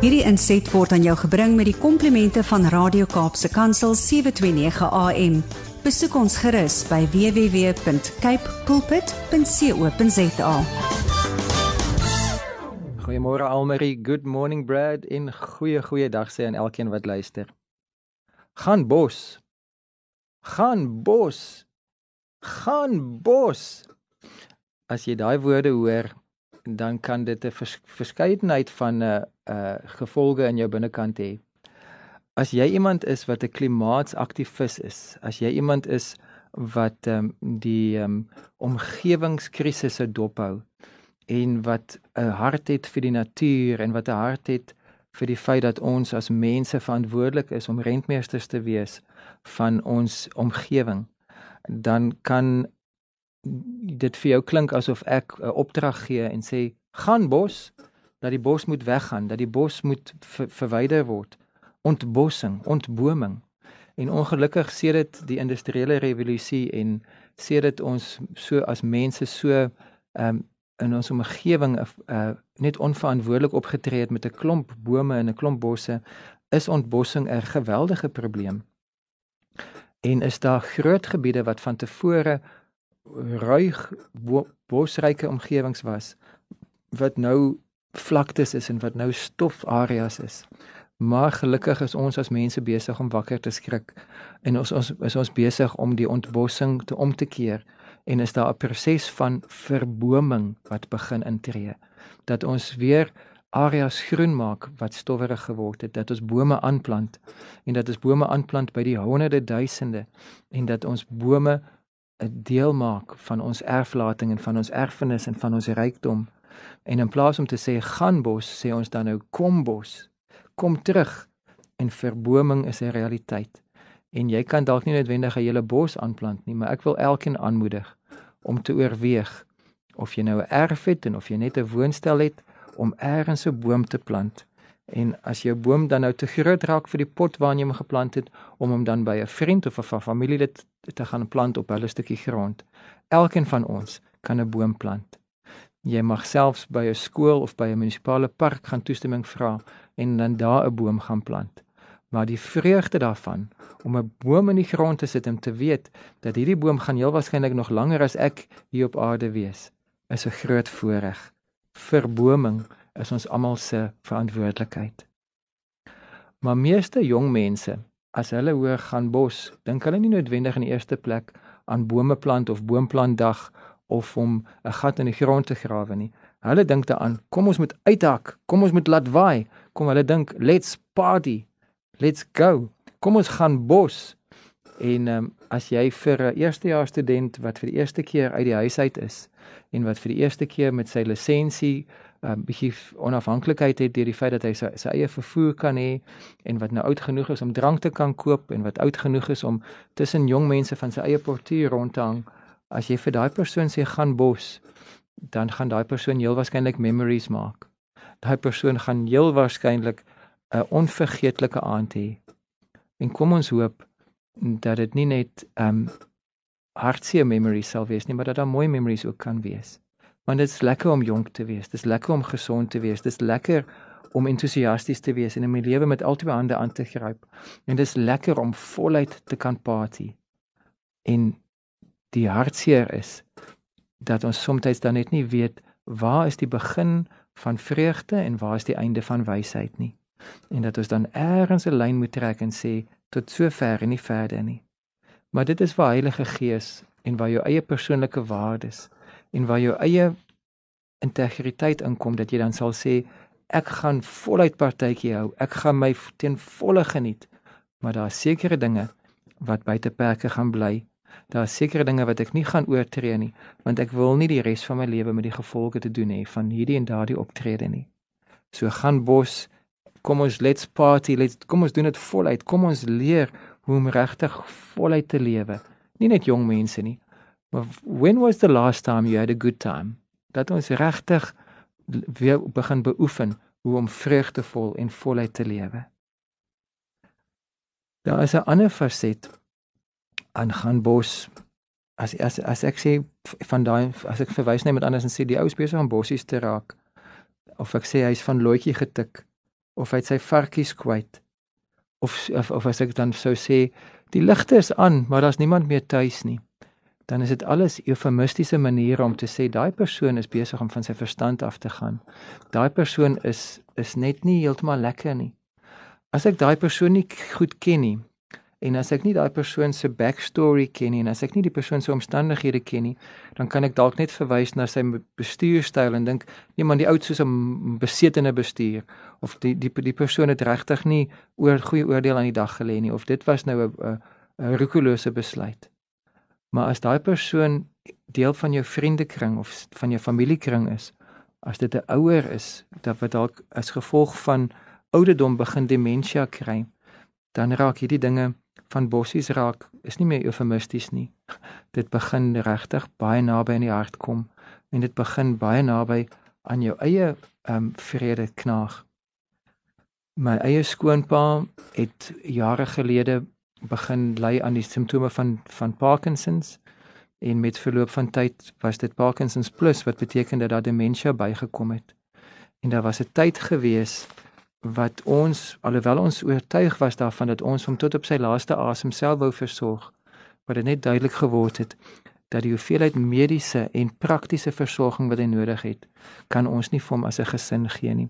Hierdie inset word aan jou gebring met die komplimente van Radio Kaapse Kansel 729 AM. Besoek ons gerus by www.cape pulpit.co.za. Goeiemôre Almarie, good morning Brad en goeie goeie dag sê aan elkeen wat luister. Gaan bos. Gaan bos. Gaan bos. As jy daai woorde hoor, dan kan dit 'n vers, verskeidenheid van 'n uh, eh, uh gevolge in jou binnekant hê. As jy iemand is wat 'n klimaatsaktivis is, as jy iemand is wat ehm um, die ehm um, omgewingskrisisse dophou en wat 'n hart het vir die natuur en wat 'n hart het vir die feit dat ons as mense verantwoordelik is om rentmeesters te wees van ons omgewing, dan kan dit vir jou klink asof ek 'n opdrag gee en sê gaan bos dat die bos moet weggaan, dat die bos moet ver, verwyder word. Ontbossing, ontboming. En ongelukkig sê dit die industriële revolusie en sê dit ons so as mense so um, in ons omgewing uh, net onverantwoordelik opgetree het met 'n klomp bome en 'n klomp bosse, is ontbossing 'n geweldige probleem. En is daar groot gebiede wat van tevore ruig bosryke omgewings was wat nou vlaktes is en wat nou stofareas is. Maar gelukkig is ons as mense besig om wakker te skrik en ons ons is ons besig om die ontbossing te om te keer en is daar 'n proses van verboming wat begin intree dat ons weer areas groen maak wat stowwerig geword het dat ons bome aanplant en dat ons bome aanplant by die honderde duisende en dat ons bome 'n deel maak van ons erflating en van ons erfenis en van ons rykdom. En in plaas om te sê gaan bos, sê ons dan nou kom bos. Kom terug en verboming is 'n realiteit. En jy kan dalk nie noodwendig 'n hele bos aanplant nie, maar ek wil elkeen aanmoedig om te oorweeg of jy nou 'n erf het en of jy net 'n woonstel het om eers 'n boom te plant. En as jou boom dan nou te groot raak vir die pot waarin jy hom geplant het om hom dan by 'n vriend of 'n familielid te gaan plant op hulle stukkie grond. Elkeen van ons kan 'n boom plant. Jy mag selfs by 'n skool of by 'n munisipale park gaan toestemming vra en dan daar 'n boom gaan plant. Maar die vreugde daarvan om 'n boom in die grond te sit en te weet dat hierdie boom gaan heel waarskynlik nog langer as ek hier op aarde wees, is 'n groot voorreg. Verboming is ons almal se verantwoordelikheid. Maar meeste jong mense as hulle hoor gaan bos, dink hulle nie noodwendig in die eerste plek aan bome plant of boomplantdag of om 'n gat in die grond te grawe nie. Hulle dink daaraan, kom ons moet uithak, kom ons moet laat waai, kom hulle dink let's party. Let's go. Kom ons gaan bos. En ehm um, as jy vir 'n eerstejaars student wat vir die eerste keer uit die huis uit is en wat vir die eerste keer met sy lisensie 'n um, bietjie onafhanklikheid het deur die feit dat hy sy, sy eie vervoer kan hê en wat nou oud genoeg is om drank te kan koop en wat oud genoeg is om tussen jong mense van sy eie portuur rond te hang. As jy vir daai persoon sê gaan bos, dan gaan daai persoon heel waarskynlik memories maak. Daai persoon gaan heel waarskynlik 'n onvergeetlike aand hê. En kom ons hoop dat dit nie net um hartseer memories sal wees nie, maar dat daar mooi memories ook kan wees. Want dit is lekker om jonk te wees. Dit is lekker om gesond te wees. Dit is lekker om entoesiasties te wees en in my lewe met albei hande aan te gryp. En dit is lekker om voluit te kan party. En die hartseer is dat ons soms dan net nie weet waar is die begin van vreugde en waar is die einde van wysheid nie. En dat ons dan eers 'n lyn moet trek en sê tot sover en nie verder nie. Maar dit is waar Heilige Gees en waar jou eie persoonlike waardes en waar jou eie integriteit inkom dat jy dan sal sê ek gaan voluit partytjie hou. Ek gaan my ten volle geniet. Maar daar is sekere dinge wat buite perke gaan bly. Daar is sekere dinge wat ek nie gaan oortree nie, want ek wil nie die res van my lewe met die gevolge te doen hê van hierdie en daardie optrede nie. So gaan bos, kom ons let's party, let's kom ons doen dit voluit. Kom ons leer hoe om regtig voluit te lewe. Nie net jong mense nie, Maar when was the last time you had a good time? Dat ons regtig weer begin beoefen hoe om vreugdevol en voluit te lewe. Daar is 'n ander faset aan gaan bos. As as as ek sê van daai as ek verwys net met anders en sê die ou is besig om bossies te raak of ek sê hy's van loetjie getik of hy het sy varkies kwyt of of, of as ek dan sou sê die ligte is aan maar daar's niemand meer tuis nie dan is dit alles eufemistiese maniere om te sê daai persoon is besig om van sy verstand af te gaan daai persoon is is net nie heeltemal lekker nie as ek daai persoon nie goed ken nie en as ek nie daai persoon se backstory ken nie en as ek nie die persoon se omstandighede ken nie, dan kan ek dalk net verwys na sy bestuurstyl en dink, nee man, die oud soos 'n besetene bestuur of die die die persoon het regtig nie oor goeie oordeel aan die dag gelê nie of dit was nou 'n 'n roekelose besluit. Maar as daai persoon deel van jou vriendekring of van jou familiekring is, as dit 'n ouer is, dat wat dalk as gevolg van ouderdom begin demensie kry, dan raak hierdie dinge van bossies raak is nie meer eufemisties nie. Dit begin regtig baie naby aan die hart kom en dit begin baie naby aan jou eie ehm um, vrede knaag. My eie skoonpa het jare gelede begin ly aan die simptome van van Parkinsons en met verloop van tyd was dit Parkinsons plus wat beteken dat daar demensie bygekom het. En daar was 'n tyd gewees wat ons alhoewel ons oortuig was daarvan dat ons hom tot op sy laaste asem self wou versorg wat dit net duidelik geword het dat die hoeveelheid mediese en praktiese versorging wat hy nodig het kan ons nie vir hom as 'n gesin gee nie.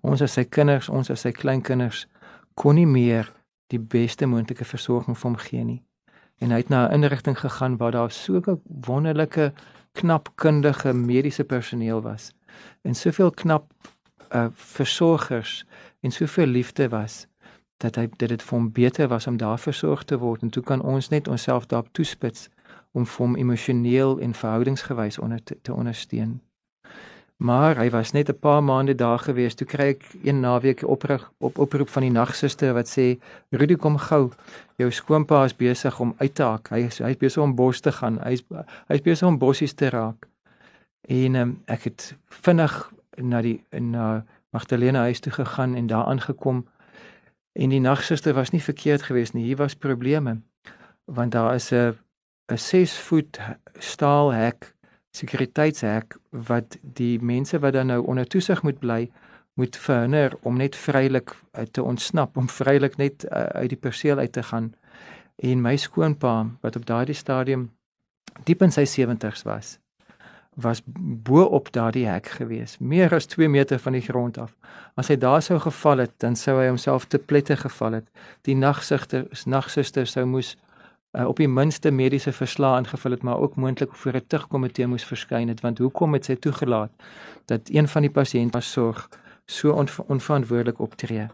Ons as sy kinders ons as sy kleinkinders kon nie meer die beste moontlike versorging vir hom gee nie. En hy het na 'n inrigting gegaan waar daar so 'n wonderlike knap kundige mediese personeel was. En soveel knap uh versorgers en soveel liefde was dat hy dit dit vir hom beter was om daar versorg te word. En toe kan ons net onsself daarop toespits om hom emosioneel en verhoudingsgewys onder te, te ondersteun. Maar hy was net 'n paar maande daar gewees toe kry ek een naweek oprig op oproep van die nagsuster wat sê Rudy kom gou jou skoonpa is besig om uit te hak hy is hy is besig om bos te gaan. Hy is hy is besig om bossies te raak. En um, ek het vinnig na die na Magdalena huis toe gegaan en daar aangekom en die nagsuster was nie verkeerd geweest nie. Hier was probleme want daar is 'n 'n 6 voet staal hek, sekuriteitshek wat die mense wat dan nou onder toesig moet bly moet verhinder om net vrylik uh, te ontsnap, om vrylik net uh, uit die perseel uit te gaan. En my skoonpa wat op daardie stadium diep in sy 70's was, was bo op daardie hek gewees, meer as 2 meter van die grond af. As hy daar sou geval het, dan sou hy homself te plette geval het. Die nagsigter, nagsuster sou moes uh, op die minste mediese verslae ingevul het, maar ook moontlik voor 'n tugkomitee moes verskyn het, want hoekom het sy toegelaat dat een van die pasiënte sorg so onver onverantwoordelik optree?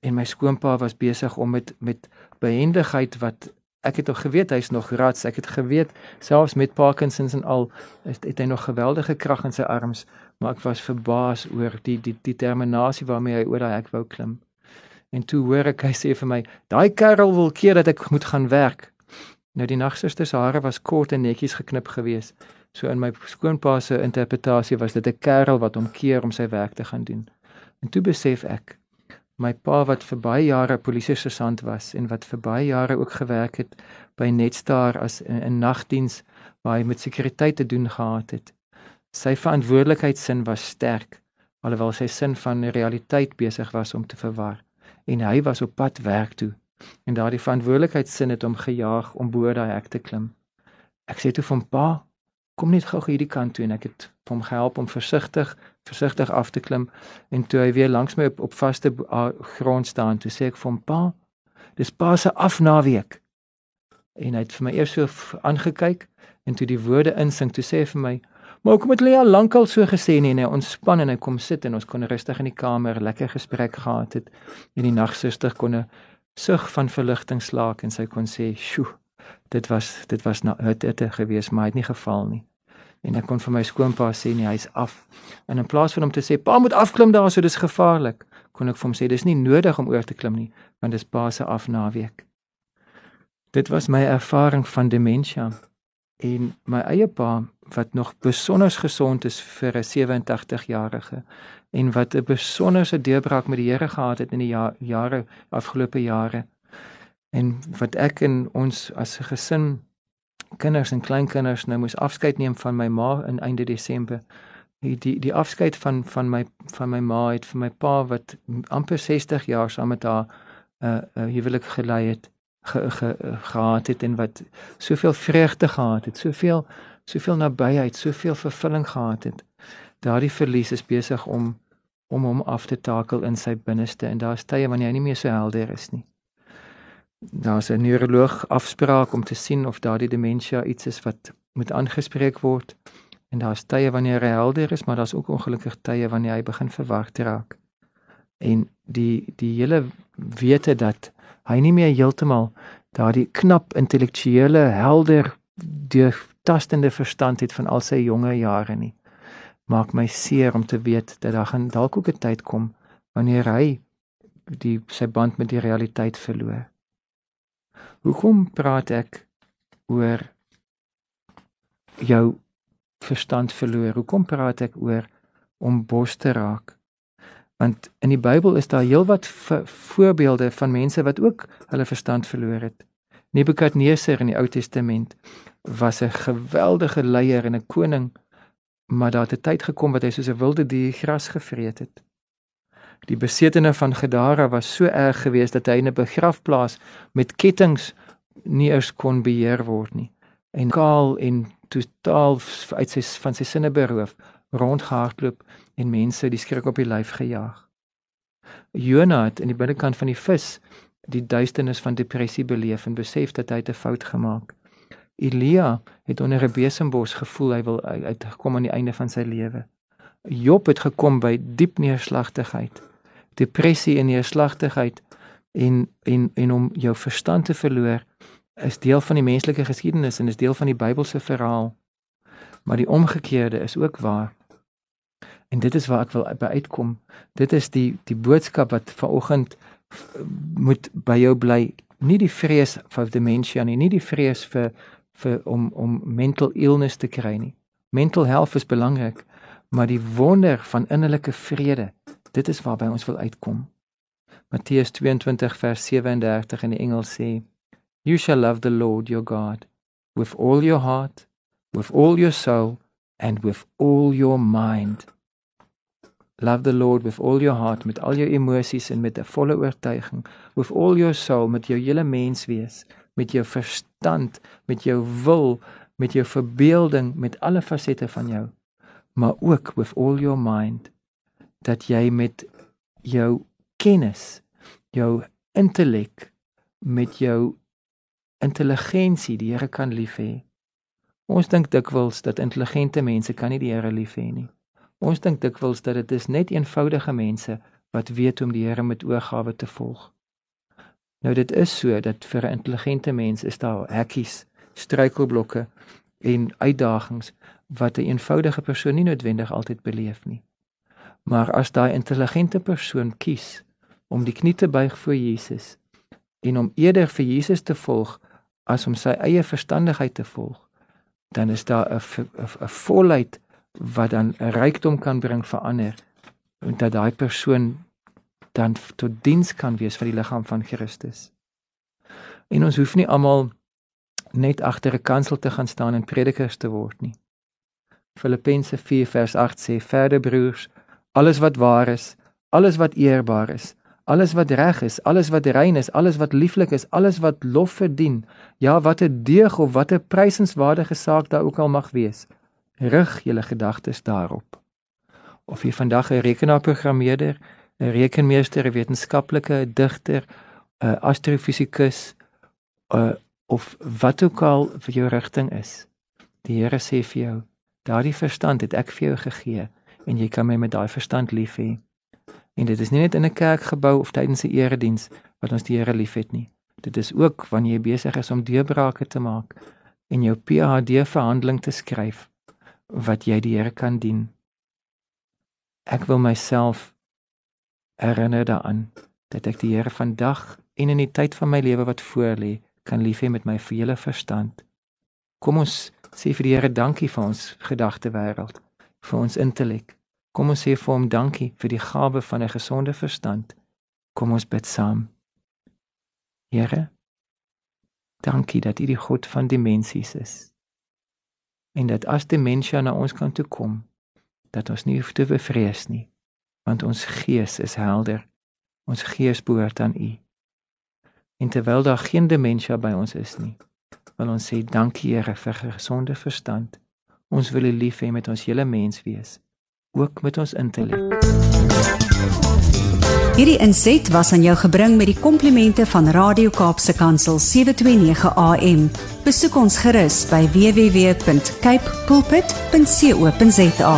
En my skoonpa was besig om met met behendigheid wat ek het nog geweet hy's nog rats. Ek het geweet selfs met Parkinsons en al het, het hy nog geweldige krag in sy arms, maar ek was verbaas oor die die determinasie waarmee hy oor daai hek wou klim. En toe hoor ek hy sê vir my, daai kerel wil keer dat ek moet gaan werk. Nou die nagsuster se hare was kort en netjies geknip gewees. So in my skoonpa se interpretasie was dit 'n kerel wat hom keer om sy werk te gaan doen. En toe besef ek my pa wat vir baie jare polisie sergeant was en wat vir baie jare ook gewerk het by Netstar as 'n nagdiens waar hy met sekuriteit te doen gehad het. Sy verantwoordelikheidsin was sterk alhoewel sy sin van realiteit besig was om te verwar en hy was op pad werk toe en daardie verantwoordelikheidsin het hom gejaag om bo daai hek te klim. Ek sê toe van pa, kom net gou hierdie kant toe en ek het hom gehelp om versigtig versigtig af te klim en toe hy weer langs my op, op vaste grond staan toe sê ek vir hom pa dis pa se afnaweek. En hy het vir my eers so aangekyk en toe die woorde insink toe sê hy vir my maar hoekom het jy al lankal so gesê nie? En hy ontspan en hy kom sit en ons kon rustig in die kamer lekker gesprek gehad het en die nagsuster kon 'n sug van verligting slaak en sy kon sê sjoe dit was dit was dit het gewees maar hy het nie geval nie en ek kon vir my skoonpa sê nee hy's af. En in plaas van hom te sê pa moet afklim daar so dis gevaarlik kon ek vir hom sê dis nie nodig om oor te klim nie want dis pa se afnaweek. Dit was my ervaring van demensie en my eie pa wat nog besonder gesond is vir 'n 87 jarige en wat 'n besonderse deurbraak met die Here gehad het in die ja jare afgelope jare en wat ek en ons as 'n gesin kinders en kleinkinders nou moes afskeid neem van my ma in einde Desember die die afskeid van van my van my ma het vir my pa wat amper 60 jaar saam met haar 'n uh, 'n uh, huwelik gelei het ge, ge, gehad het en wat soveel vreugde gehad het, soveel soveel nabyheid, soveel vervulling gehad het. Daardie verlies is besig om om hom af te takel in sy binneste en daar's tye wanneer hy nie meer so helder is nie. Daar's 'n neuroloog afspraak om te sien of daardie demensie iets is wat moet aangespreek word. En daar's tye wanneer hy helder is, maar daar's ook ongelukkig tye wanneer hy begin verward raak. En die die hele wete dat hy nie meer heeltemal daardie knap intellektuele helder deurtastende verstand het van al sy jonge jare nie maak my seer om te weet dat daar gaan dalk ook 'n tyd kom wanneer hy die sy band met die realiteit verloor. Hoekom praat ek oor jou verstand verloor? Hoekom praat ek oor om bos te raak? Want in die Bybel is daar heelwat voorbeelde van mense wat ook hulle verstand verloor het. Nebukadneser in die Ou Testament was 'n geweldige leier en 'n koning, maar daar het 'n tyd gekom wat hy soos 'n wilde dier gras gevreet het. Die besetene van Gedara was so erg geweest dat hy in 'n begrafplaas met kettinge nie eens kon beheer word nie en kaal en totaal uit sy van sy sinne beroof rondgehardloop en mense die skrik op die lyf gejaag. Jonah het in die binnekant van die vis die duisternis van depressie beleef en besef dat hy 'n fout gemaak. Elia het onder 'n besembos gevoel hy wil uitgekom aan die einde van sy lewe. Job het gekom by diep neerslagtigheid, depressie en neerslagtigheid en en en om jou verstand te verloor is deel van die menslike geskiedenis en is deel van die Bybelse verhaal. Maar die omgekeerde is ook waar. En dit is waar ek wil by uitkom. Dit is die die boodskap wat vanoggend moet by jou bly. Nie die vrees vir demensie nie, nie die vrees vir vir om om mental illness te kry nie. Mental health is belangrik, maar die wonder van innerlike vrede, dit is waarby ons wil uitkom. Matteus 22 vers 37 in die Engels sê: You shall love the Lord your God with all your heart, with all your soul and with all your mind. Love the Lord with all your heart, met al jou emosies en met 'n volle oortuiging, with all your soul, met jou hele mens wees, met jou verstand, met jou wil, met jou verbeelding, met alle fasette van jou, maar ook with all your mind dat jy met jou kennis, jou intellek, met jou intelligensie die Here kan lief hê. Ons dink dikwels dat intelligente mense kan nie die Here lief hê nie. Ons dink dikwels dat dit is net eenvoudige mense wat weet om die Here met oorgawe te volg. Nou dit is so dat vir 'n intelligente mens is daar hekkies, struikelblokke en uitdagings wat 'n eenvoudige persoon nie noodwendig altyd beleef nie. Maar as daai intelligente persoon kies om die knie te buig voor Jesus en om eerder vir Jesus te volg as om sy eie verstandigheid te volg, dan is daar 'n 'n volheid wat dan 'n rykdom kan bring vir ander en dat daai persoon dan tot diens kan wees vir die liggaam van Christus. En ons hoef nie almal net agter 'n kansel te gaan staan en predikers te word nie. Filippense 4 vers 8 sê verder broers, alles wat waar is, alles wat eerbaar is, alles wat reg is, alles wat rein is, alles wat lieflik is, alles wat lof verdien, ja, watter deug of watter prysenswaardige saak daar ook al mag wees, rig julle gedagtes daarop. Of jy vandag 'n rekenaarprogrammeerder, 'n rekenmeester, 'n wetenskaplike, 'n digter, 'n astrofisikus, uh, of wat ook al vir jou rigting is. Die Here sê vir jou, daardie verstand het ek vir jou gegee en jy kan my met daai verstand lief hê. En dit is nie net in 'n kerkgebou of tydens 'n erediens wat ons die Here liefhet nie. Dit is ook wanneer jy besig is om deurbrake te maak en jou PhD verhandeling te skryf wat jy die Here kan dien. Ek wil myself herinner daaraan dat ek die Here vandag en in die tyd van my lewe wat voor lê kan lief hê met my hele verstand. Kom ons sê vir die Here dankie vir ons gedagte wêreld, vir ons intellek. Kom ons sê vir hom dankie vir die gawe van 'n gesonde verstand. Kom ons bid saam. Here, dankie dat U die God van dimensies is en dat as die mense na ons kan toe kom, dat ons nie hoef te bevrees nie, want ons gees is helder. Ons gees behoort aan U. En terwyl daar geen demensie by ons is nie, wil ons sê dankie Here vir gesonde verstand. Ons wil U lief hê met ons hele mens wees, ook met ons intellek. Hierdie inset was aan jou gebring met die komplimente van Radio Kaapse Kansel 729 AM. Besoek ons gerus by www.cape pulpit.co.za.